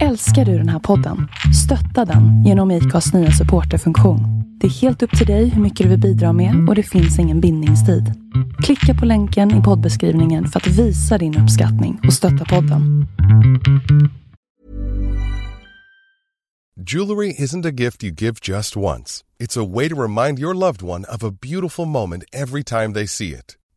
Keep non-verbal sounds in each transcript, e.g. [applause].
Älskar du den här podden? Stötta den genom IKAs nya supporterfunktion. Det är helt upp till dig hur mycket du vill bidra med och det finns ingen bindningstid. Klicka på länken i poddbeskrivningen för att visa din uppskattning och stötta podden. Jewelry isn't a gift you give just once. It's a way to remind your loved one of a beautiful moment every time they see it.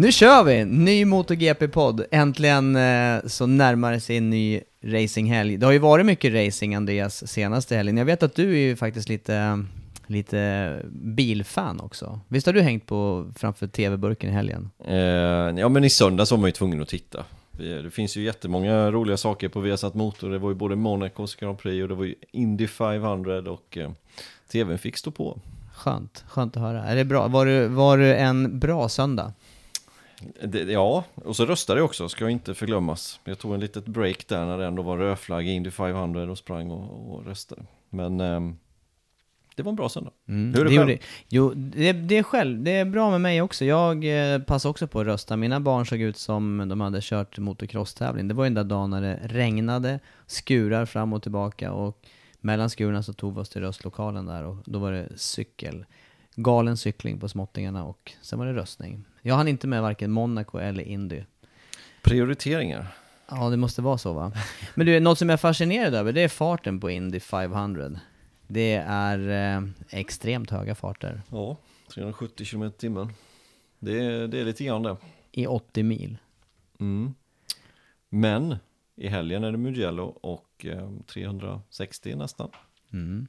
Nu kör vi! Ny MotoGP-podd. Äntligen eh, så närmar sig en ny racinghelg. Det har ju varit mycket racing, Andreas, senaste helgen. Jag vet att du är ju faktiskt lite, lite bilfan också. Visst har du hängt på framför TV-burken i helgen? Eh, ja men i söndags var man ju tvungen att titta. Det det finns ju jättemånga roliga saker på Viasat Motor. Det var ju både Monacos Grand Prix och det var ju Indy 500 och eh, TVn fick stå på. Skönt, skönt att höra. Är det bra? Var det, var det en bra söndag? Det, ja, och så röstade jag också, ska inte förglömmas. Jag tog en litet break där när det ändå var rödflagg i Indy 500 och sprang och, och röstade. Men ehm, det var en bra söndag. Mm, Hur är det, det själv? Jo, det, det är själv. Det är bra med mig också. Jag eh, passade också på att rösta. Mina barn såg ut som de hade kört motocross-tävling. Det var den där dagen när det regnade, skurar fram och tillbaka och mellan skurarna så tog vi oss till röstlokalen där och då var det cykel. Galen cykling på småttingarna och sen var det röstning. Jag hann inte med varken Monaco eller Indy. Prioriteringar. Ja, det måste vara så va? Men du, något som jag är fascinerad över, det är farten på Indy 500. Det är eh, extremt höga farter. Ja, 370 km i timmen. Det, är- det är lite grann det. i 80 mil. Mm. Men i helgen är det Mugello och eh, 360 nästan. Mm.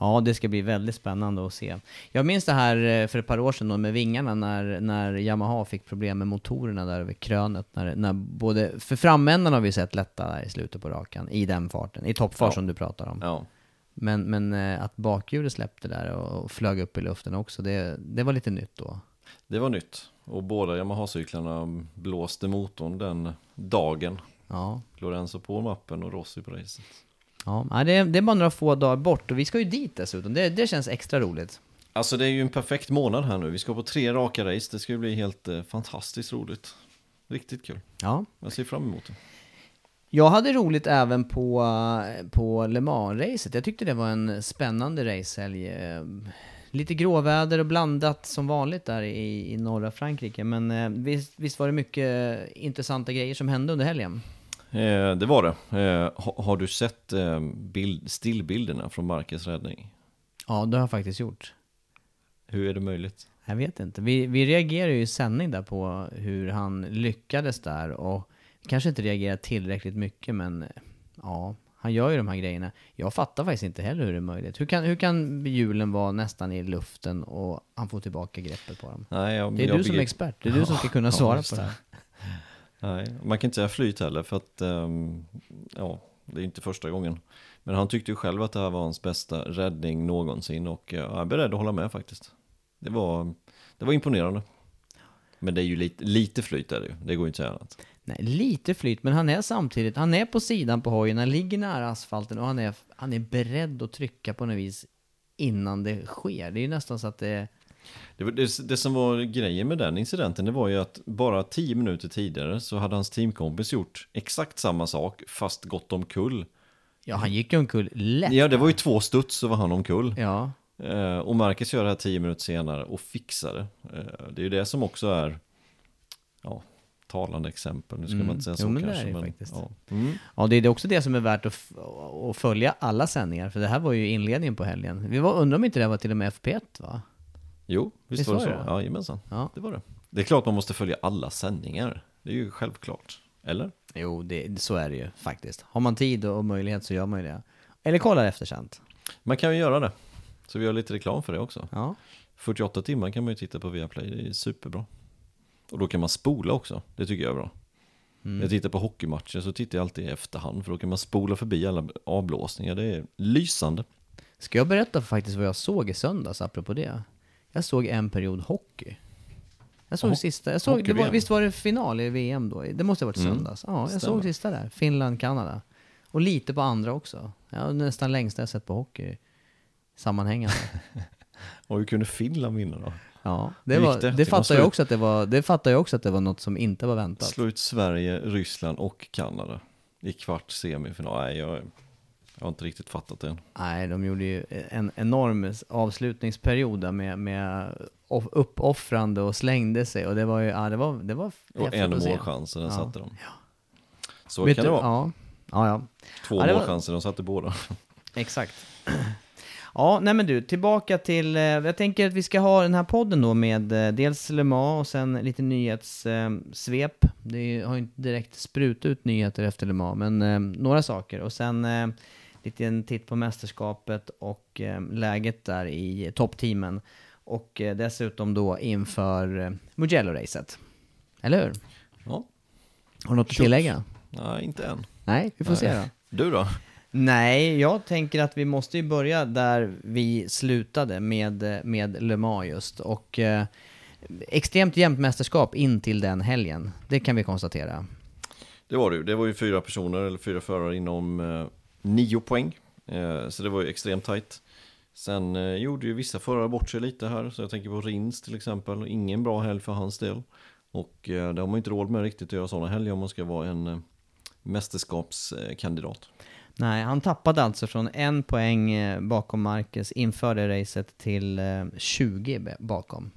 Ja, det ska bli väldigt spännande att se. Jag minns det här eh, för ett par år sedan då med vingarna när, när Yamaha fick problem med motorerna där över krönet. När, när både, för framändan har vi sett lätta där i slutet på rakan, i den farten, i toppfart Ja. som du pratar om. Ja, Men, men eh, att bakhjulet släppte där och, och flög upp i luften också, det, det var lite nytt då. det var nytt. Och båda Yamaha-cyklarna blåste motorn den dagen. Ja, Lorenzo på mappen och Rossi på racet. Ja det, är- det är bara några få dagar bort och vi ska ju dit dessutom. Det, det känns extra roligt. Alltså det är ju en perfekt månad här nu. Vi ska på tre raka race. Det ska ju bli helt eh, fantastiskt roligt. Riktigt kul. Ja. Jag ser fram emot det. Jag hade roligt även på, på Le Mans-racet. Jag tyckte det var en spännande racehelg. Eh, Lite gråväder och blandat som vanligt där i, i norra Frankrike. Men eh, visst, visst var det mycket intressanta grejer som hände under helgen? Eh, det var det. Eh, ha, har du sett eh, bild, stillbilderna från Marquez räddning? Ja, det har jag faktiskt gjort. Hur är det möjligt? Jag vet inte. Vi, vi reagerade ju i sändning där på hur han lyckades där och kanske inte reagerat tillräckligt mycket men ja, han gör ju de här grejerna. Jag fattar faktiskt inte heller hur det är möjligt. Hur kan, hur kan hjulen vara nästan i luften och han får tillbaka greppet på dem? Nej, jag, Det är jag du som begriper- expert. Det är du som ska kunna Ja, svara just på det det. här. Nej, man kan inte säga flyt heller för att um, ja, det är inte första gången. Men han tyckte ju själv att det här var hans bästa räddning någonsin och eh, jag är beredd att hålla med faktiskt. Det var, det var imponerande. Men det är ju lite, lite flyt är det ju, det går ju inte att säga annat. Nej, lite flyt, men han är samtidigt, han är på sidan på hojen, han ligger nära asfalten och han är, han är beredd att trycka på något vis innan det sker. Det är ju nästan så att det, det, det, det som var grejen med den incidenten, det var ju att bara tio minuter tidigare så hade hans teamkompis gjort exakt samma sak, fast gått omkull. Ja, han gick ju omkull lätt. Ja, det var ju två studs så var han omkull. Ja, Eh, och Marcus gör det här tio minuter senare och fixar det. Eh, det är ju det som också är, ja, talande exempel. Nu ska Mm. man inte säga Jo, så men det kanske. är det faktiskt. Ja. Mm. Ja, det är det också det som är värt att, att följa alla sändningar, för det här var ju inledningen på helgen. Vi var, undrar om inte det var till och med FP1 va? Jo, visst, Visst var det så? det? Ja, jajamensan. Ja. Det var det. Det är klart man måste följa alla sändningar. Det är ju självklart. Eller? Jo, det, så är det ju faktiskt. Har man tid och möjlighet så gör man ju det. Eller kollar eftersänt. Man kan ju göra det. Så vi gör lite reklam för det också. Ja. 48 timmar kan man ju titta på Viaplay, det är superbra. Och då kan man spola också, det tycker jag är bra. Mm. När jag tittar på hockeymatcher så tittar jag alltid i efterhand, för då kan man spola förbi alla avblåsningar, det är lysande. Ska jag berätta faktiskt vad jag såg i söndags, apropå det? Jag såg en period hockey. Jag såg Jaha, sista, jag såg, det var, visst var det final i VM då? Det måste ha varit Mm, söndags. Ja, jag stämmer. såg sista där. Finland, Kanada. Och lite på andra också. Ja, nästan längsta jag sett på hockey. Sammanhängande. [laughs] Och hur kunde Finland vinna då? Ja, det, var, det? det, fattar jag också att det var, det fattar jag också att det var något som inte var väntat. Slå ut Sverige, Ryssland och Kanada i kvart semifinal. Nej, jag, jag har inte riktigt fattat det än. Nej, de gjorde ju en enorm avslutningsperiod med, med off- uppoffrande och slängde sig och det var ju, ja det var, det var Och en målchans, den Ja. satte de. Så Vet kan du- det vara. Ja, ja, ja. Två Ja, det var- målchanser, de satte båda. [laughs] Exakt. Ja, nej men du, tillbaka till, eh, jag tänker att vi ska ha den här podden då med eh, dels Le Mans och sen lite nyhetssvep. Det är ju- har ju inte direkt sprut ut nyheter efter Le Mans, men eh, några saker. Och sen eh, lite en titt på mästerskapet och eh, läget där i toppteamen. Och eh, dessutom då inför eh, Mugello-racet. Eller hur? Ja, Har du något att tillägga? nej inte än. Nej, vi får se då. Du då? Nej, jag tänker att vi måste ju börja där vi slutade med, med Le Mans just. Och eh, extremt jämnt mästerskap in till den helgen. Det kan vi konstatera. Det var det ju. Det var ju fyra personer, eller fyra förare inom eh, nio poäng. Eh, så det var ju extremt tajt. Sen eh, gjorde ju vissa förare bort sig lite här, så jag tänker på Rins till exempel. Ingen bra helg för hans del. Och eh, det har man ju inte råd med riktigt att göra sådana helger om man ska vara en mästerskapskandidat. Nej, han tappade alltså från en poäng bakom Marcus inför det racet till eh, 20 be- bakom.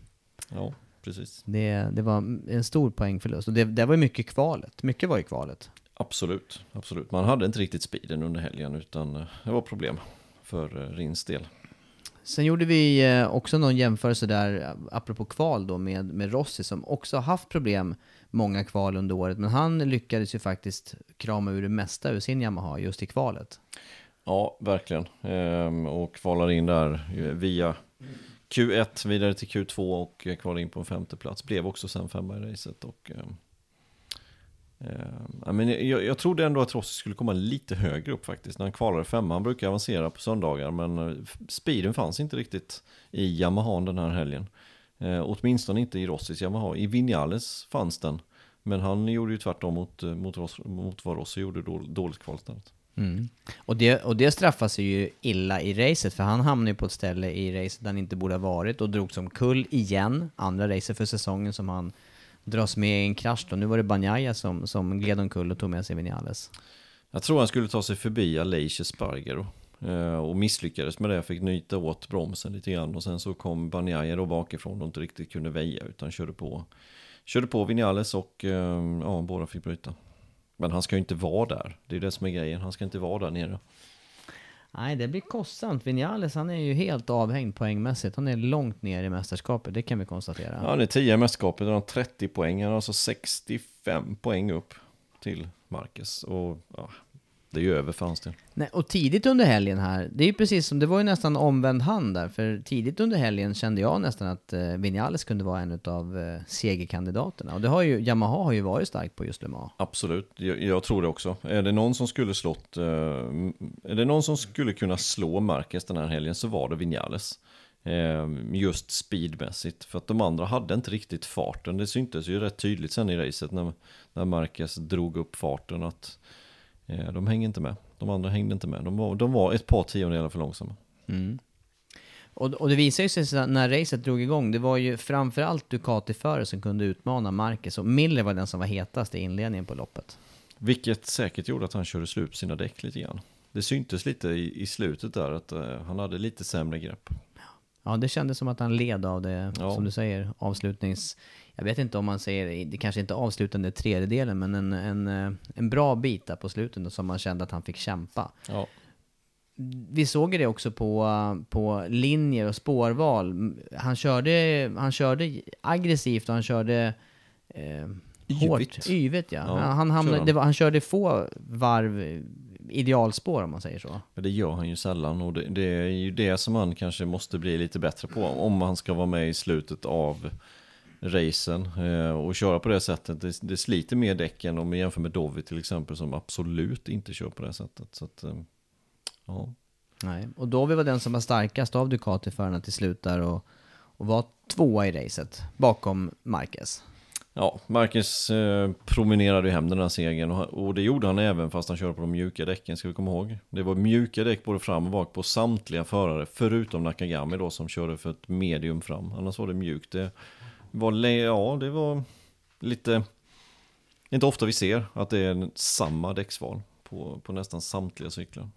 Ja, precis. Det, det var en stor poängförlust. Och det, det var ju mycket kvalet. Mycket var ju kvalet. Absolut, absolut. Man hade inte riktigt speeden under helgen utan eh, det var problem för eh, Rins del. Sen gjorde vi eh, också någon jämförelse där, apropå kval då, med, med Rossi som också har haft problem många kval under året. Men han lyckades ju faktiskt krama ur det mesta ur sin Yamaha just i kvalet. Ja, verkligen. Ehm, och kvalar in där via Q1 vidare till Q2 och kvalar in på en femte plats. Blev också sen femma i racet. Och, ehm, ehm, men jag, jag trodde ändå att Rossi skulle komma lite högre upp faktiskt. När han kvalade femma. Han brukar avancera på söndagar men eh, speeden fanns inte riktigt i Yamahan den här helgen. Eh, åtminstone inte i Rossis Yamaha. I Vinales fanns den. Men han gjorde ju tvärtom mot, eh, mot, Ross, mot vad Rossi gjorde då, dåligt kval istället. Mm. Och det, och det straffas ju illa i racet, för han hamnade ju på ett ställe i racet där han inte borde ha varit och drog som kull igen. Andra racet för säsongen som han dras med i en krasch då. Nu var det Banjaya som, som gled omkull och tog med sig Vinales. Jag tror han skulle ta sig förbi Aleix Spargero eh, och misslyckades med det. Jag Fick nyta åt bromsen lite grann och sen så kom Banjaya då bakifrån och inte riktigt kunde väja utan körde på, körde på Vinales och eh, ja, båda fick bryta. Men han ska ju inte vara där. Det är det som är grejen. Han ska inte vara där nere. Nej, det blir kostsamt. Vinales, han är ju helt avhängd poängmässigt. Han är långt ner i mästerskapet, det kan vi konstatera. Ja, han är 10 i mästerskapet och har 30 poäng. Han har alltså 65 poäng upp till Marcus. Och ja, det är ju över för hans del. Nej, och tidigt under helgen här, det är ju precis som, det var ju nästan omvänd hand där, för tidigt under helgen kände jag nästan att eh, Vinales kunde vara en av eh, segerkandidaterna. Och det har ju, Yamaha har ju varit starkt på just Le Mans. Absolut, jag, jag tror det också. Är det någon som skulle slått, eh, är det någon som skulle kunna slå Marquez den här helgen så var det Vinales. Eh, just speedmässigt, för att de andra hade inte riktigt farten. Det syntes ju rätt tydligt sen i racet när, när Marquez drog upp farten att de hängde inte med. De andra hängde inte med. De var, de var ett par tiondelar för långsamma. Och, och det visade sig när racet drog igång, det var ju framförallt Ducati-förare som kunde utmana Marquez och Miller var den som var hetast i inledningen på loppet. Vilket säkert gjorde att han körde slut på sina däck lite grann. Det syntes lite i, i slutet där att uh, han hade lite sämre grepp. Ja, det kändes som att han led av det, Ja. som du säger, avslutnings... Jag vet inte om man säger, det kanske inte avslutande tredjedelen, men en, en, eh, en bra bit där på slutet som man kände att han fick kämpa. Ja, Vi såg det också på, på linjer och spårval. Han körde, han körde aggressivt och han körde eh, hårt. Yvigt. Yvigt. ja. Ja, han, hamnade, han. var, han körde få varv idealspår om man säger så. men det gör han ju sällan och det, det är ju det som han kanske måste bli lite bättre på om han ska vara med i slutet av racen eh, och köra på det sättet. Det, det sliter mer däcken om vi jämför med Dovi till exempel som absolut inte kör på det sättet. Så att, eh, ja. Nej. Och Dovi var den som var starkast av Ducati-förarna till slut där och, och var tvåa i racet bakom Marquez. Ja, Marcus eh, promenerade ju hem den här segern och, och det gjorde han även fast han körde på de mjuka däcken ska vi komma ihåg. Det var mjuka däck både fram och bak på samtliga förare förutom Nakagami då som körde för ett medium fram. Annars var det mjukt. Det var, ja, det var lite, inte ofta vi ser att det är samma däcksval på, på nästan samtliga cyklar.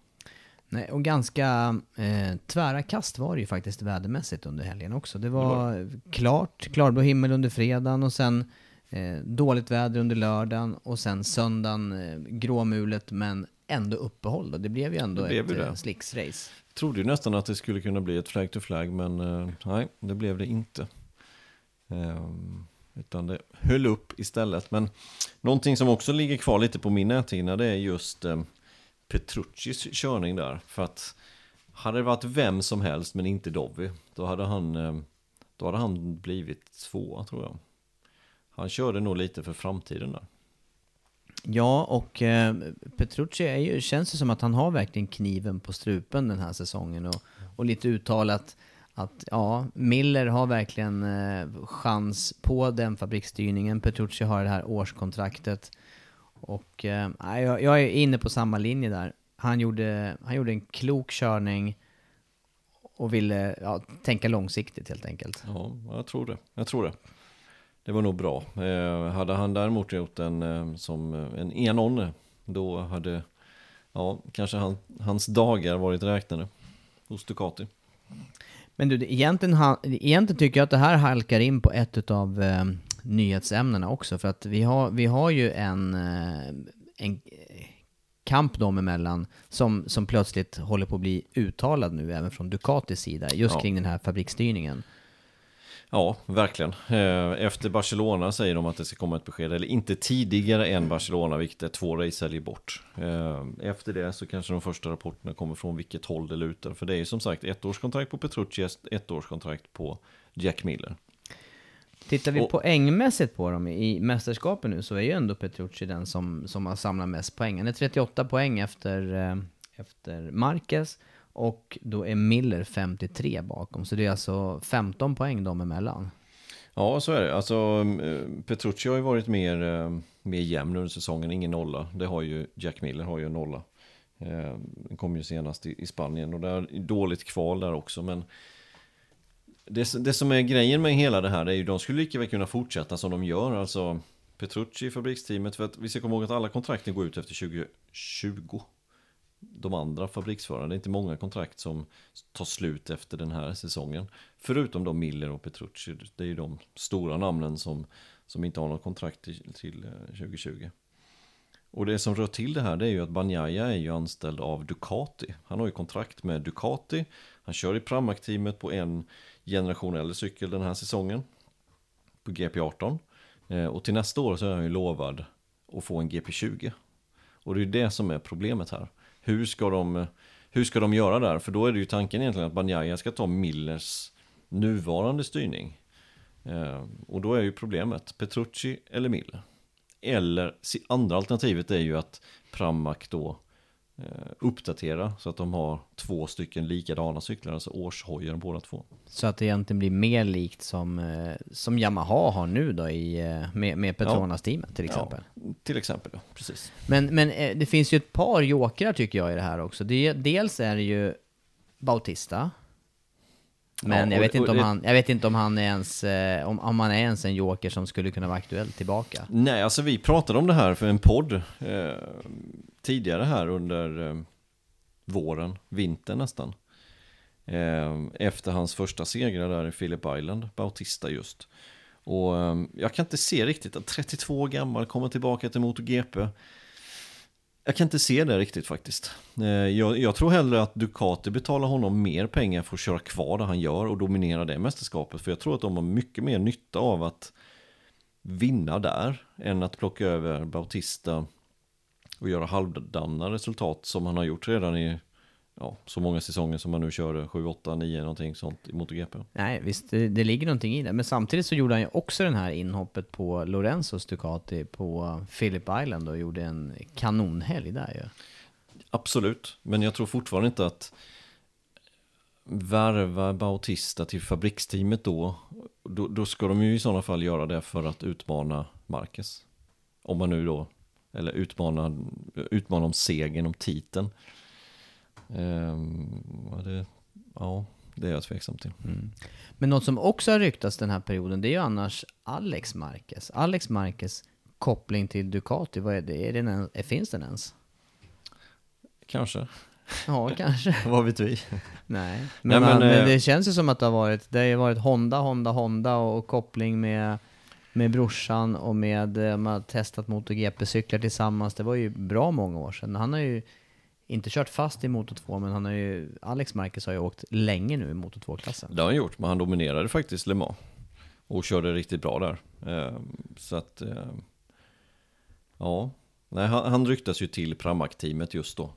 Nej, och ganska eh, tvära kast var det ju faktiskt vädermässigt under helgen också. Det var klart, klarblå himmel under fredagen och sen eh, dåligt väder under lördagen och sen söndagen eh, gråmulet men ändå uppehåll. Då. Det blev ju ändå Det blev ett det. eh, slicksrace. Trodde ju nästan att det skulle kunna bli ett flag to flag men eh, nej, det blev det inte. Ehm, utan det höll upp istället. Men någonting som också ligger kvar lite på min näthinna det är just ehm, Petruccis körning där. För att hade det varit vem som helst men inte Dovi då hade han, ehm, då hade han blivit tvåa tror jag. Han körde nog lite för framtiden där. Ja, och eh, Petrucci är ju, känns det som att han har verkligen kniven på strupen den här säsongen och, och lite uttalat att ja, Miller har verkligen eh, chans på den fabriksstyrningen. Petrucci har det här årskontraktet. Och eh, nej, jag, jag är inne på samma linje där. Han gjorde, han gjorde en klok körning och ville ja, tänka långsiktigt helt enkelt. Ja, jag tror det. Jag tror det. Det var nog bra. Eh, hade han däremot gjort en eh, som eh, en enonne, då hade ja, kanske han, hans dagar varit räknade hos Ducati. Men du, egentligen, egentligen tycker jag att det här halkar in på ett av eh, nyhetsämnena också. För att vi har, vi har ju en, eh, en eh, kamp dem emellan som, som plötsligt håller på att bli uttalad nu även från Ducatis sida. Just Ja. kring den här fabriksstyrningen. Ja, verkligen. Eh, Efter Barcelona säger de att det ska komma ett besked, eller inte tidigare än Barcelona, vilket är två racehelger bort. Eh, Efter det så kanske de första rapporterna kommer från vilket håll det lutar. För det är ju som sagt ett årskontrakt på Petrucci, ett årskontrakt på Jack Miller. Tittar vi Och- poängmässigt på dem i mästerskapen nu så är ju ändå Petrucci den som, som har samlat mest poäng. Han är 38 poäng efter, eh, efter Marquez och då är Miller 53 bakom. Så det är alltså 15 poäng dem emellan. Ja, så är det. Alltså, mm, eh, Petrucci har ju varit mer, eh, mer jämn under säsongen, ingen nolla. Det har ju Jack Miller har ju en nolla. Eh, den kom ju senast i, i Spanien och det är dåligt kval där också. Men det, det som är grejen med hela det här det är ju de skulle lika väl kunna fortsätta som de gör. Alltså Petrucci i fabriksteamet. För att vi ska komma ihåg att alla kontrakten går ut efter 2020. De andra fabriksförarna. Det är inte många kontrakt som tar slut efter den här säsongen. Förutom då Miller och Petrucci. Det är ju de stora namnen som, som inte har något kontrakt till, till eh, 2020. Och det som rör till det här det är ju att Banjaya är ju anställd av Ducati. Han har ju kontrakt med Ducati. Han kör i Pramac-teamet på en generation äldre cykel den här säsongen. På GP18. Eh, och till nästa år så är han ju lovad att få en GP20. Och det är ju det som är problemet här. Hur ska de, hur ska de göra där? För då är det ju tanken egentligen att Banjaya ska ta Millers nuvarande styrning. Eh, och då är ju problemet Petrucci eller Miller. Eller andra alternativet är ju att Pramac då uppdatera så att de har två stycken likadana cyklar, alltså årshojar båda två. Så att det egentligen blir mer likt som, eh, som Yamaha har nu då i, eh, med, med Petronas-teamet till exempel. Ja, till exempel, ja, precis. Men, men eh, det finns ju ett par jokrar tycker jag i det här också. Det, dels är det ju Bautista. Men Ja, jag, och- vet inte och om det- han, jag vet inte om han är ens, eh, om, om han är ens en joker som skulle kunna vara aktuell tillbaka. Nej, alltså vi pratade om det här för en podd eh, tidigare här under eh, våren, vintern nästan. Eh, efter hans första segrar där i Phillip Island, Bautista just. Och eh, jag kan inte se riktigt att 32 år gammal kommer tillbaka till MotoGP. Jag kan inte se det riktigt faktiskt. Eh, jag, jag tror hellre att Ducati betalar honom mer pengar för att köra kvar det han gör och dominera det mästerskapet. För jag tror att de har mycket mer nytta av att vinna där än att plocka över Bautista och göra halvdana resultat som han har gjort redan i ja, så många säsonger som han nu körde, 7, 8, 9 någonting sånt i MotoGP. Nej, visst, det, det ligger någonting i det. Men samtidigt så gjorde han ju också den här inhoppet på Lorenzos Ducati på Phillip Island och gjorde en kanonhelg där ju. Absolut, men jag tror fortfarande inte att värva Bautista till fabriksteamet då, då, då ska de ju i sådana fall göra det för att utmana Marquez. Om man nu då, eller utmana, utmana om segern, om titeln. Ehm, ja, det, ja, det är jag tveksam till. Men något som också har ryktats den här perioden, det är ju annars Alex Marquez. Alex Marquez koppling till Ducati, vad är det? Är den en, är, finns den ens? Kanske, Ja, kanske. [laughs] vad vet vi? Nej, Nej, men, men, man, men eh, det känns ju som att det har varit, det har varit Honda, Honda, Honda och koppling med, med brorsan och med, eh, man har testat MotoGP-cyklar tillsammans. Det var ju bra många år sedan. Han har ju inte kört fast i Moto 2, men han har ju, Alex Marquez har ju åkt länge nu i Moto 2-klassen. Det har han gjort, men han dominerade faktiskt Le Mans. Och körde riktigt bra där. Eh, så att, eh, ja. Nej, han, han ryktas ju till Pramac-teamet just då.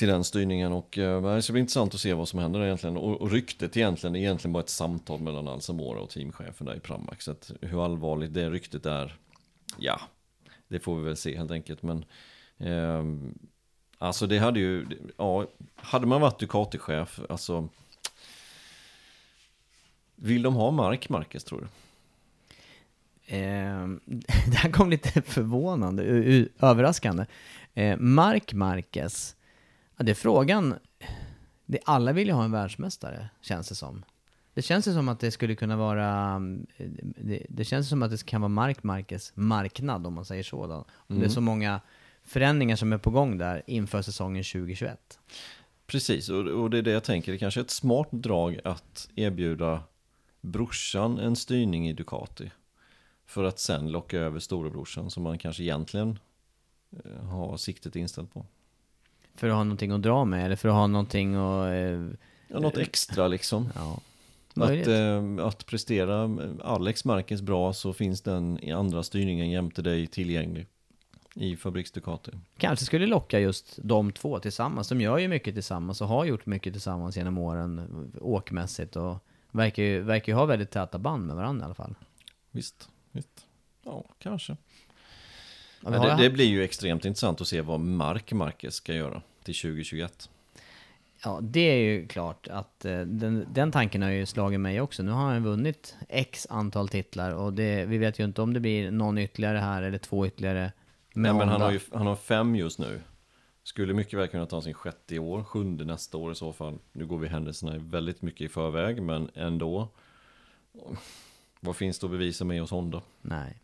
Till den styrningen och eh, det ska bli intressant att se vad som händer egentligen. Och, och ryktet egentligen är egentligen bara ett samtal mellan Alsamora och teamchefen där i Pramac. Så att hur allvarligt det ryktet är, ja, det får vi väl se helt enkelt. Men eh, alltså det hade ju, ja, hade man varit Ducati-chef, alltså vill de ha Mark Marquez tror du? Eh, [laughs] det här kom lite förvånande, överraskande. Eh, Mark Marquez, ja, det är frågan, det, alla vill ju ha en världsmästare, känns det som. Det känns ju som att det skulle kunna vara, eh, det, det känns som att det kan vara Mark Marquez marknad om man säger så då. Om Det är så många förändringar som är på gång där inför säsongen 2021. Precis, och, och det är det jag tänker. Det kanske är ett smart drag att erbjuda brorsan en styrning i Ducati. För att sen locka över storebrorsan som man kanske egentligen eh, har siktet inställt på. För att ha någonting att dra med, eller för att ha någonting att... Eh, Ja, något extra liksom. ja, Att, eh, att prestera Alex Marquez bra så finns den i andra styrningen jämte dig tillgänglig i Fabriks Ducati. Kanske skulle locka just de två tillsammans. De gör ju mycket tillsammans och har gjort mycket tillsammans genom åren åkmässigt och verkar ju, verkar ju ha väldigt täta band med varandra i alla fall. Visst, visst. Ja, kanske. Ja, det, det blir ju extremt intressant att se vad Mark Marquez ska göra till 2021. Ja, det är ju klart att eh, den, den tanken har ju slagit mig också. Nu har han vunnit x antal titlar och det, vi vet ju inte om det blir någon ytterligare här eller två ytterligare. Nej, men han har ju han har fem just nu. Skulle mycket väl kunna ta sin sjätte i år, sjunde nästa år i så fall. Nu går vi händelserna väldigt mycket i förväg, men ändå. Vad finns det att bevisa med hos Honda? Nej,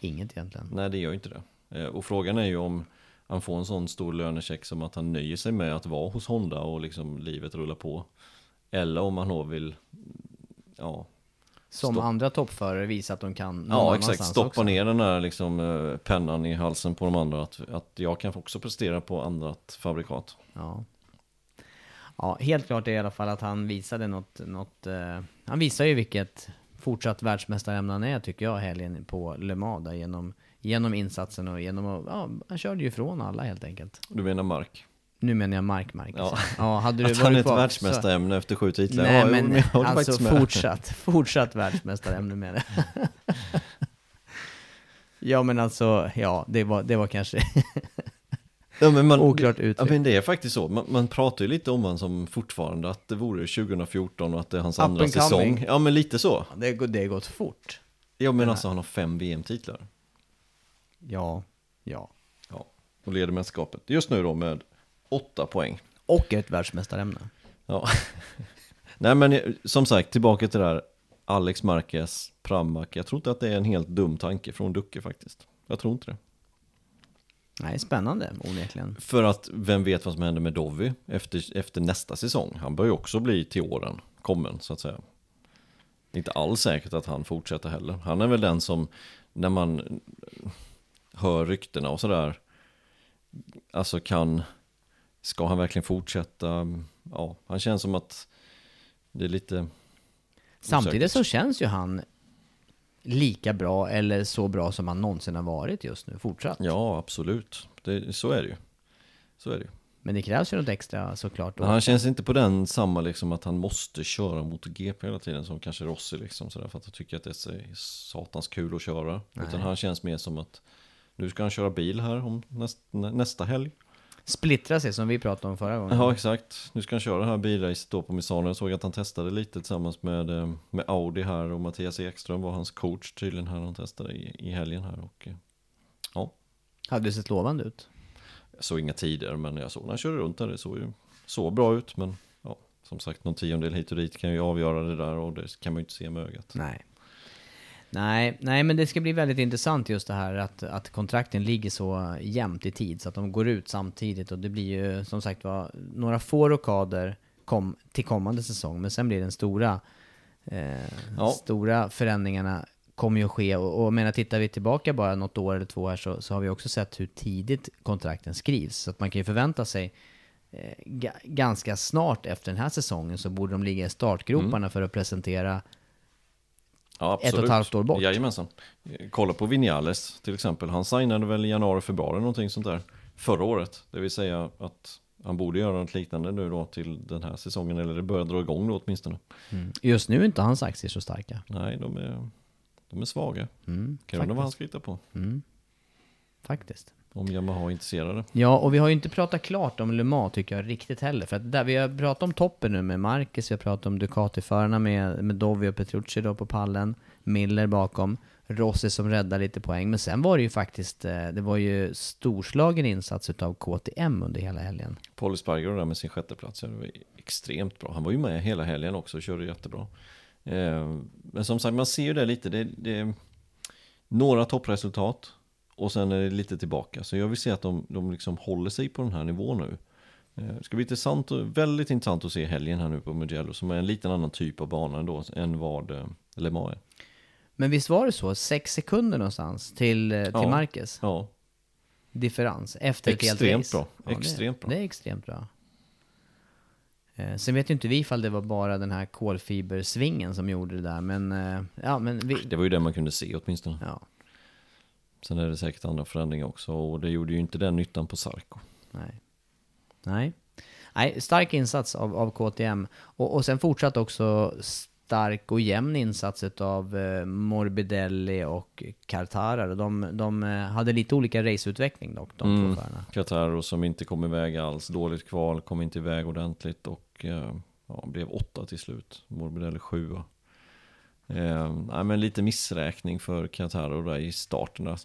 inget egentligen. Nej, det gör ju inte det. Eh, Och frågan är ju om han får en sån stor lönecheck som att han nöjer sig med att vara hos Honda och liksom livet rullar på. Eller om han då vill, ja, Som Stopp. andra toppförare visar att de kan Ja, exakt. Stoppa också. ner den där liksom, eh, pennan i halsen på de andra. Att, att jag kan också prestera på annat fabrikat. Ja. ja, helt klart är i alla fall att han visade något, något eh, han visar ju vilket fortsatt världsmästarämne han är tycker jag helgen på Le Mans där, genom, genom insatsen och genom att, ja, han körde ju ifrån alla helt enkelt. Du menar Mark? Nu menar jag Mark Marquez. Ja. ja hade [laughs] du Att han är ett världsmästarämne efter sju titlar? Nej ja, jo, men jag alltså fortsatt, fortsatt världsmästarämne med det. [laughs] ja men alltså, ja det var, det var kanske Ja, men man, oklart Ja, uttryck. men det är faktiskt så. Man, man pratar ju lite om honom som fortfarande att det vore 2014 och att det är hans Up andra säsong. Ja, men lite så. Det har gått- det har gått fort. Ja, men alltså han har fem VM-titlar. Ja, ja. Ja, och leder mästerskapet. Just nu då med åtta poäng. Och ett världsmästarämne. Ja. [laughs] Nej men som sagt, tillbaka till det där Alex Marquez, Pramac. Jag tror inte att det är en helt dum tanke från Ducke faktiskt. Jag tror inte det. Nej, spännande onekligen. För att vem vet vad som händer med Dovi efter, efter nästa säsong. Han bör ju också bli till åren kommen så att säga. Det är inte alls säkert att han fortsätter heller. Han är väl den som, när man hör ryktena och sådär, alltså kan, ska han verkligen fortsätta? Ja, han känns som att det är lite Samtidigt så känns ju han lika bra eller så bra som han någonsin har varit just nu, fortsatt. Ja, absolut. Det, så är det ju. Så är det ju. Men det krävs ju något extra såklart. Men han känns inte på den samma liksom att han måste köra mot GP hela tiden som kanske Rossi liksom sådär för att han tycker att det är satans kul att köra. Nej. Utan han känns mer som att nu ska han köra bil här om näst, nästa helg. Splittra sig som vi pratade om förra gången. Ja exakt. Nu ska han köra det här bilracet då på Misano. Jag såg att han testade lite tillsammans med, eh, med Audi här och Mattias Ekström var hans coach tydligen här. Han testade i, i helgen här och eh, ja. Hade det sett lovande ut? Jag såg inga tider men jag såg när han körde runt där. Det såg ju så bra ut men ja, som sagt någon tiondel hit och dit kan ju avgöra det där och det kan man ju inte se med ögat. Nej. Nej, nej, men det ska bli väldigt intressant just det här att, att kontrakten ligger så jämnt i tid så att de går ut samtidigt och det blir ju som sagt var några få rockader kom, till kommande säsong men sen blir den stora eh, ja. stora förändringarna kommer ju att ske och, och menar tittar vi tillbaka bara något år eller två här så, så har vi också sett hur tidigt kontrakten skrivs så att man kan ju förvänta sig eh, ganska snart efter den här säsongen så borde de ligga i startgroparna mm. för att presentera Ja, ett och ett halvt år bort. Jajamensan. Kolla på Vinales till exempel. Han signade väl i januari, februari någonting sånt där. Förra året. Det vill säga att han borde göra något liknande nu då till den här säsongen. Eller det börjar dra igång då åtminstone. Mm. Just nu är inte hans aktier så starka. Nej, de är, de är svaga. Mm, kan undra vad han ska hitta på. Mm. Faktiskt. Om Yamaha är intresserade. Ja, och vi har ju inte pratat klart om Le Mans tycker jag riktigt heller. För att där, vi har pratat om toppen nu med Marcus, vi har pratat om Ducati-förarna med, med Dovi och Petrucci då på pallen. Miller bakom. Rossi som räddar lite poäng. Men sen var det ju faktiskt, eh, det var ju storslagen insats utav KTM under hela helgen. Paul Sparger där med sin sjätteplats, det var extremt bra. Han var ju med hela helgen också och körde jättebra. Eh, men som sagt, man ser ju det lite. Det, det, några toppresultat och sen är det lite tillbaka. Så jag vill se att de, de liksom håller sig på den här nivån nu. Eh, det ska bli intressant, väldigt intressant att se helgen här nu på Mugello som är en liten annan typ av bana då än vad eh, Le Mans är. Men visst var det så? Sex sekunder någonstans till, eh, till ja, Marcus? Ja. Differens efter extremt ett helt race? Bra. Ja, extremt bra. Det är extremt bra. sen vet ju inte vi ifall det var bara den här kolfibersvingen som gjorde det där, men ja, men vi... Det var ju det man kunde se åtminstone. Ja. Sen är det säkert andra förändringar också och det gjorde ju inte den nyttan på Sarko. Nej. Nej. Nej, stark insats av, av KTM. Och, och sen fortsatt också stark och jämn insats av eh, Morbidelli och Cartara. De, de eh, hade lite olika raceutveckling dock, de mm. två förarna. Cartaro som inte kom iväg alls, dåligt kval, kom inte iväg ordentligt och eh, ja, blev åtta till slut. Morbidelli sjua. Eh, nej, men lite missräkning för Kataro där i starten. Där.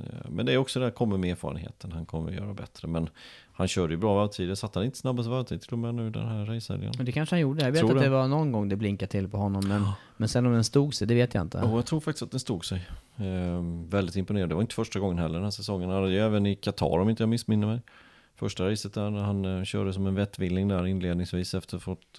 Eh, men det är också det här kommer med erfarenheten. Han kommer göra bättre. Men han körde ju bra varvtider. Satt han inte snabbast varvtid till och med nu den här racehelgen? Det kanske han gjorde. Jag vet tror att det. det var någon gång det blinkade till på honom. Men, men sen om den stod sig, det vet jag inte. Ja, jag tror faktiskt att den stod sig. Eh, väldigt imponerande. Det var inte första gången heller den här säsongen. Han hade ju även i Qatar om inte jag missminner mig. Första racet där han eh, körde som en vettvilling där inledningsvis efter fått...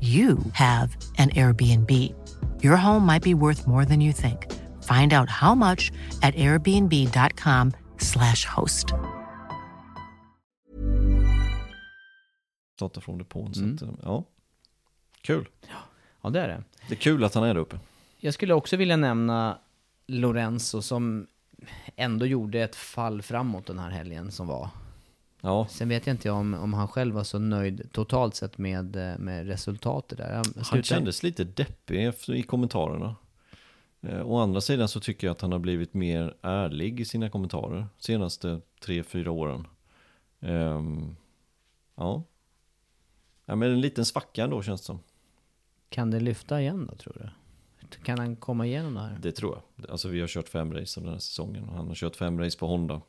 you have an Airbnb. Your home might be worth more than you think. Find out how much at airbnb.com/slash host. Startar från depån. Mm. Så att, eh, ja. Kul. Ja, det är det. Det är kul att han är där uppe. Jag skulle också vilja nämna Lorenzo som ändå gjorde ett fall framåt den här helgen som var. Ja, Sen vet jag inte om, om han själv var så nöjd totalt sett med, eh, med resultatet där. Han, han kändes lite deppig i kommentarerna. Eh, å andra sidan så tycker jag att han har blivit mer ärlig i sina kommentarer senaste tre, fyra åren. Ehm, ja. ja, men en liten svacka ändå känns det som. Kan det lyfta igen då tror du? Kan han komma igenom det här? Det tror jag. Alltså vi har kört fem race den här säsongen och han har kört fem race på Honda.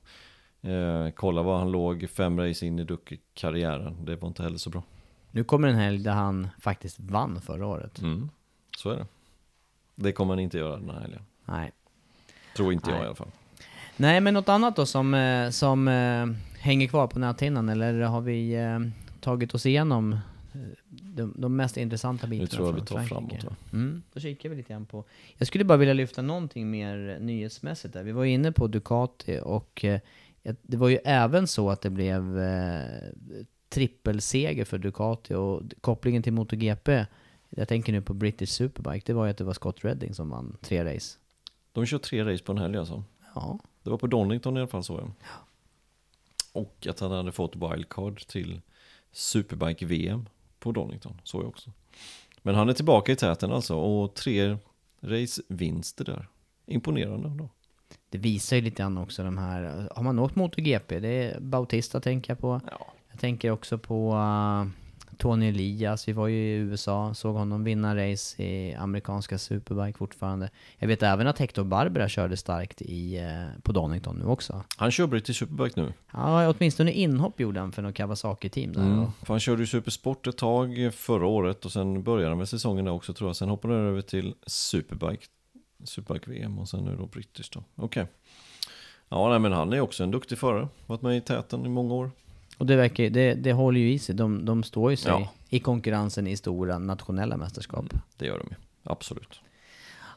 Eh, kolla var han låg fem race in i Ducke-karriären. Det var inte heller så bra. Nu kommer en helg där han faktiskt vann förra året. Mm, så är det. Det kommer han inte göra den här helgen. Nej. Tror inte jag Nej. i alla fall. Nej, men något annat då som, eh, som eh, hänger kvar på näthinnan? Eller har vi eh, tagit oss igenom de, de mest intressanta bitarna tror jag vi tar Frankrike? framåt, va? Mm, då kikar vi lite grann på... Jag skulle bara vilja lyfta någonting mer nyhetsmässigt där. Vi var inne på Ducati och det var ju även så att det blev eh, trippelseger för Ducati och kopplingen till MotoGP, jag tänker nu på British Superbike, det var ju att det var Scott Redding som vann tre race. De kör tre race på en helg alltså. Ja, Det var på Donington i alla fall så jag. Och att han hade fått wildcard till Superbike-VM på Donington, så jag också. Men han är tillbaka i täten alltså och tre racevinster där. Imponerande då. Det visar ju lite grann också de här, har man åkt MotoGP, det är Bautista tänker jag på. Ja. Jag tänker också på uh, Tony Elias, vi var ju i USA, såg honom vinna race i amerikanska Superbike fortfarande. Jag vet även att Hector Barbera körde starkt i, uh, på Donington nu också. Han kör British Superbike nu. Ja, åtminstone inhopp gjorde han för något Kawasaki-team där. Mm. För han körde ju Supersport ett tag förra året och sen började han med säsongen där också tror jag. Sen hoppade han över till Superbike, Superbike-VM och sen nu då British då. Okej. Ja, nej, men han är också en duktig förare. Varit med i täten i många år. Och det, verkar, det, det håller ju i sig, de, de står ju sig Ja. i konkurrensen i stora nationella mästerskap. Det gör de ju. Absolut.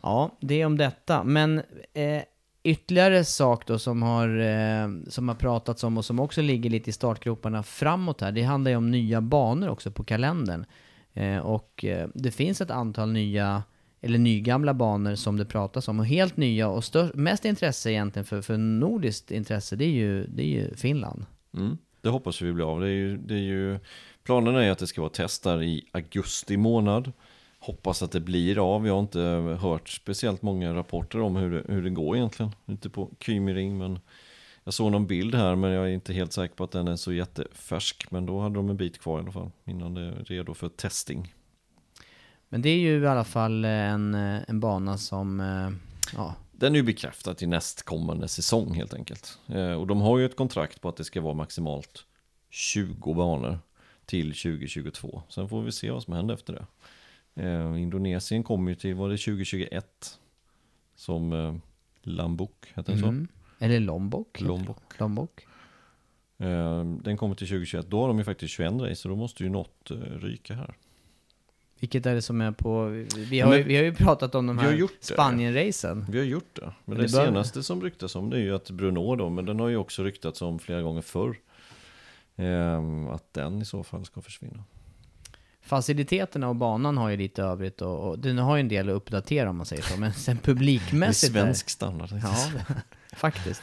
Ja, det är om detta. Men eh, ytterligare sak då som har, eh, som har pratats om och som också ligger lite i startgroparna framåt här, det handlar ju om nya banor också på kalendern. Eh, och eh, det finns ett antal nya, eller nygamla banor som det pratas om. Och helt nya och stör, mest intresse egentligen för, för nordiskt intresse, det är ju, det är ju Finland. Mm. Det hoppas vi blir av. Det är ju, det är ju, planen är ju att det ska vara test där i augusti månad. Hoppas att det blir av. Jag har inte hört speciellt många rapporter om hur det, hur det går egentligen. Ute på Kymering. men jag såg någon bild här men jag är inte helt säker på att den är så jättefärsk. Men då hade de en bit kvar i alla fall innan det är redo för testing. Men det är ju i alla fall en, eh, en bana som, eh, ja, Den är ju bekräftad till nästkommande säsong helt enkelt. Eh, och de har ju ett kontrakt på att det ska vara maximalt 20 banor till 2022. Sen får vi se vad som händer efter det. Eh, Indonesien kommer ju till, var det 2021? Som eh, Lombok, heter den mm. eller Lombok. Lombok. Lombok. så? Eh, den kommer till 2021, då har de ju faktiskt 21 race, så då måste ju något eh, ryka här. Vilket är det som är på... Vi har, ju, Men- vi har ju pratat om de här. Spanien-racen. Vi har gjort det. Men Det det, bör- senaste som ryktas om det är ju att Bruno då, men den har ju också ryktats om flera gånger förr. Eh, att den i så fall ska försvinna. Faciliteterna och banan har ju lite övrigt och, och den har ju en del att uppdatera om man säger så. Men sen Det är publikmässigt... svensk standard. Ja, faktiskt.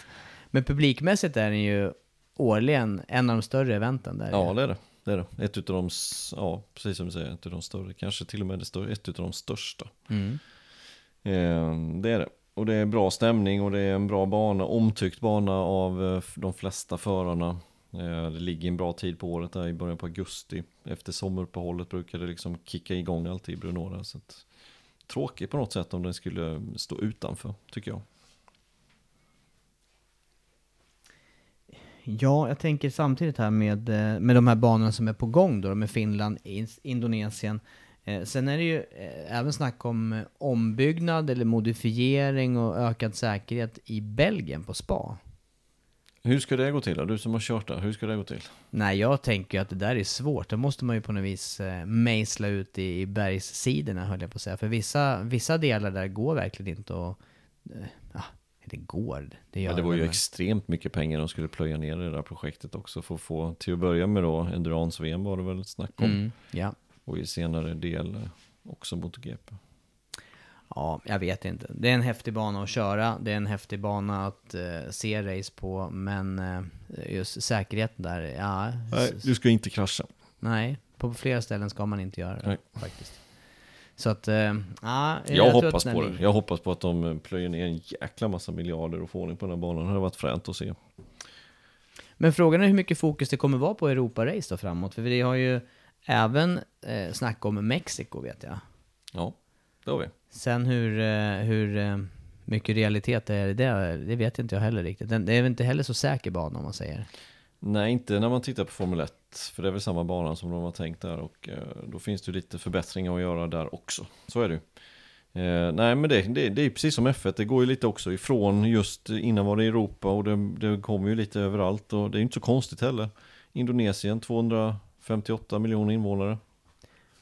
Men publikmässigt är den ju årligen en av de större eventen där. Ja, det är det. Det, är det. Ett utav de, ja, precis som du säger, ett av de större, kanske till och med det större, ett utav de största. Mm. Eh, det är det. Och det är bra stämning och det är en bra bana, omtyckt bana av eh, de flesta förarna. Eh, Det ligger en bra tid på året där i början på augusti. Efter sommaruppehållet brukar det liksom kicka igång alltid i Brunora. Så att, tråkigt på något sätt om den skulle stå utanför, tycker jag. Ja, jag tänker samtidigt här med, eh, med de här banorna som är på gång då, med Finland, In- Indonesien. Eh, Sen är det ju eh, även snack om ombyggnad eller modifiering och ökad säkerhet i Belgien på spa. Hur ska det gå till då? Du som har kört där, hur ska det gå till? Nej, jag tänker ju att det där är svårt. Det måste man ju på något vis mejsla ut i, i bergssidorna, höll jag på att säga. För vissa, vissa delar där går verkligen inte att... Det går, det gör Ja, det var ju men- extremt mycket pengar de skulle plöja ner i det där projektet också för att få, till att börja med då, Endurance-VM var det väl ett snack om. Mm, ja. Och i senare del också MotoGP. Ja, jag vet inte. Det är en häftig bana att köra, det är en häftig bana att eh, se race på, men eh, just säkerheten där, ja... Nej, du ska inte krascha. nej, på flera ställen ska man inte göra det, Nej. faktiskt. Så att, eh, ja... Jag, hoppas på det. Jag hoppas på att de eh, plöjer ner en jäkla massa miljarder och får ordning på den här banan. Det hade varit fränt att se. Men frågan är hur mycket fokus det kommer vara på Europa-race då framåt, för vi har ju även eh, snack om Mexiko vet jag. Ja, det har vi. Sen hur, eh, hur eh, mycket realitet det är i det, det vet inte jag heller riktigt. Det är väl inte heller så säker bana om man säger. Nej, inte när man tittar på Formel 1. För det är väl samma bana som de har tänkt där. Och eh, då finns det ju lite förbättringar att göra där också. Så är det ju. Eh, nej, men det, det, det är precis som F1. Det går ju lite också ifrån just innan var det Europa. Och det, det kommer ju lite överallt. Och det är inte så konstigt heller. Indonesien, 258 miljoner invånare.